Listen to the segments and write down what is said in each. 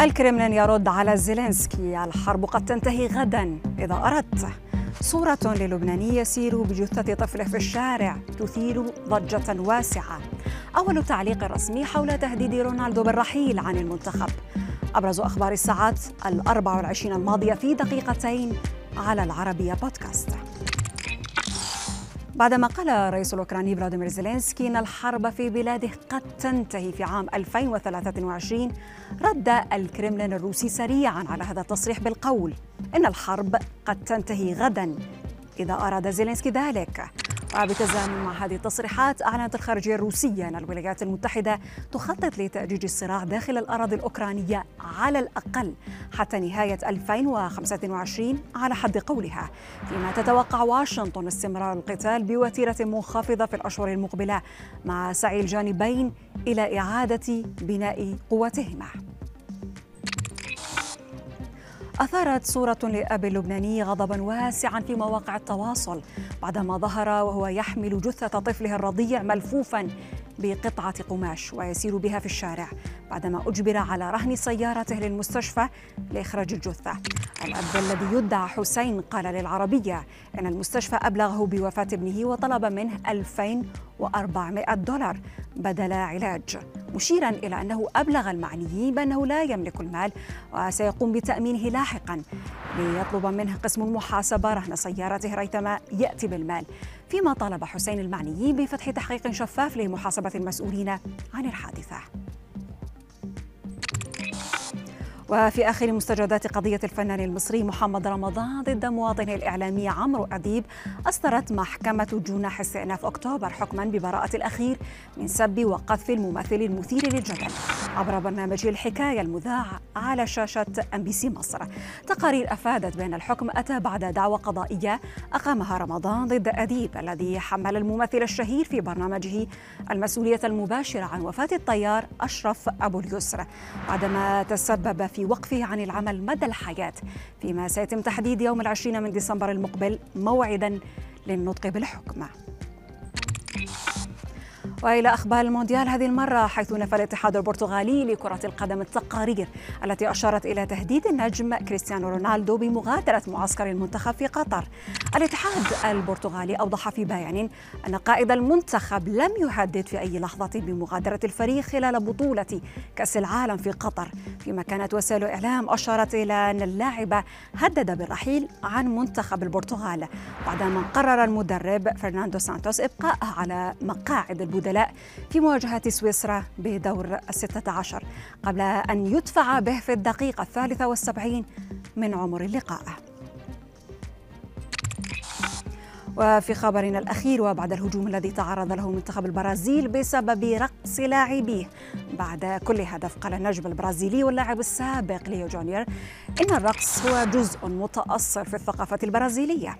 الكرملين يرد على زيلينسكي. الحرب قد تنتهي غدا إذا أردت. صورة للبناني يسير بجثة طفله في الشارع تثير ضجة واسعة. أول تعليق رسمي حول تهديد رونالدو بالرحيل عن المنتخب. أبرز أخبار الساعات الأربع والعشرين الماضية في دقيقتين على العربية بودكاست. بعدما قال الرئيس الأوكراني فلاديمير زيلينسكي أن الحرب في بلاده قد تنتهي في عام 2023 رد الكرملين الروسي سريعا على هذا التصريح بالقول إن الحرب قد تنتهي غدا. إذا أراد زيلينسكي ذلك وبتزامن مع هذه التصريحات أعلنت الخارجية الروسية أن الولايات المتحدة تخطط لتأجيج الصراع داخل الأراضي الأوكرانية على الأقل حتى نهاية 2025 على حد قولها فيما تتوقع واشنطن استمرار القتال بوتيرة منخفضة في الأشهر المقبلة مع سعي الجانبين إلى إعادة بناء قوتهما. أثارت صورة لأب اللبناني غضبا واسعا في مواقع التواصل بعدما ظهر وهو يحمل جثة طفله الرضيع ملفوفا بقطعة قماش ويسير بها في الشارع بعدما أجبر على رهن سيارته للمستشفى لإخراج الجثة. الأب الذي يدعى حسين قال للعربية أن المستشفى أبلغه بوفاة ابنه وطلب منه 2400 دولار بدل علاج. مشيرا إلى أنه أبلغ المعنيين بأنه لا يملك المال وسيقوم بتأمينه لاحقا. ليطلب منه قسم المحاسبة رهن سيارته ريثما يأتي بالمال. فيما طالب حسين المعنيين بفتح تحقيق شفاف لمحاسبة المسؤولين عن الحادثة. وفي آخر مستجدات قضية الفنان المصري محمد رمضان ضد مواطنه الإعلامي عمرو أديب أصدرت محكمة جناح استئناف أكتوبر حكما ببراءة الأخير من سب وقذف الممثل المثير للجدل. عبر برنامج الحكاية المذاع على شاشة أم بي سي مصر. تقارير أفادت بأن الحكم أتى بعد دعوى قضائية أقامها رمضان ضد أديب الذي حمل الممثل الشهير في برنامجه المسؤولية المباشرة عن وفاة الطيار أشرف أبو اليسر. بعدما تسبب في وقفه عن العمل مدى الحياة. فيما سيتم تحديد يوم العشرين من ديسمبر المقبل موعدا للنطق بالحكم. وإلى أخبار المونديال هذه المرة حيث نفى الاتحاد البرتغالي لكرة القدم التقارير التي أشارت إلى تهديد النجم كريستيانو رونالدو بمغادرة معسكر المنتخب في قطر. الاتحاد البرتغالي أوضح في بيان أن قائد المنتخب لم يهدد في أي لحظة بمغادرة الفريق خلال بطولة كأس العالم في قطر، فيما كانت وسائل الاعلام أشارت إلى أن اللاعب هدد بالرحيل عن منتخب البرتغال بعدما قرر المدرب فرناندو سانتوس إبقاءه على مقاعد البدلاء البدلاء في مواجهة سويسرا بدور الستة عشر قبل أن يدفع به في الدقيقة الثالثة والسبعين من عمر اللقاء. وفي خبرنا الأخير وبعد الهجوم الذي تعرض له منتخب البرازيل بسبب رقص لاعبيه. بعد كل هدف قال النجم البرازيلي واللاعب السابق ليو جونيور إن الرقص هو جزء متأصل في الثقافة البرازيلية.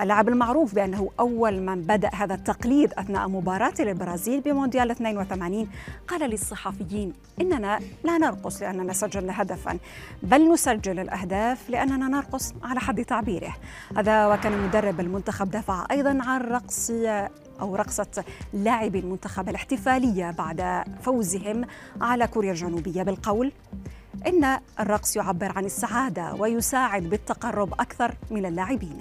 اللاعب المعروف بأنه أول من بدأ هذا التقليد أثناء مباراة للبرازيل بمونديال 82 قال للصحفيين إننا لا نرقص لأننا سجلنا هدفا بل نسجل الأهداف لأننا نرقص على حد تعبيره. هذا وكان مدرب المنتخب دافع أيضا عن رقص أو رقصة لاعبي المنتخب الاحتفالية بعد فوزهم على كوريا الجنوبية بالقول إن الرقص يعبر عن السعادة ويساعد بالتقرب أكثر من اللاعبين.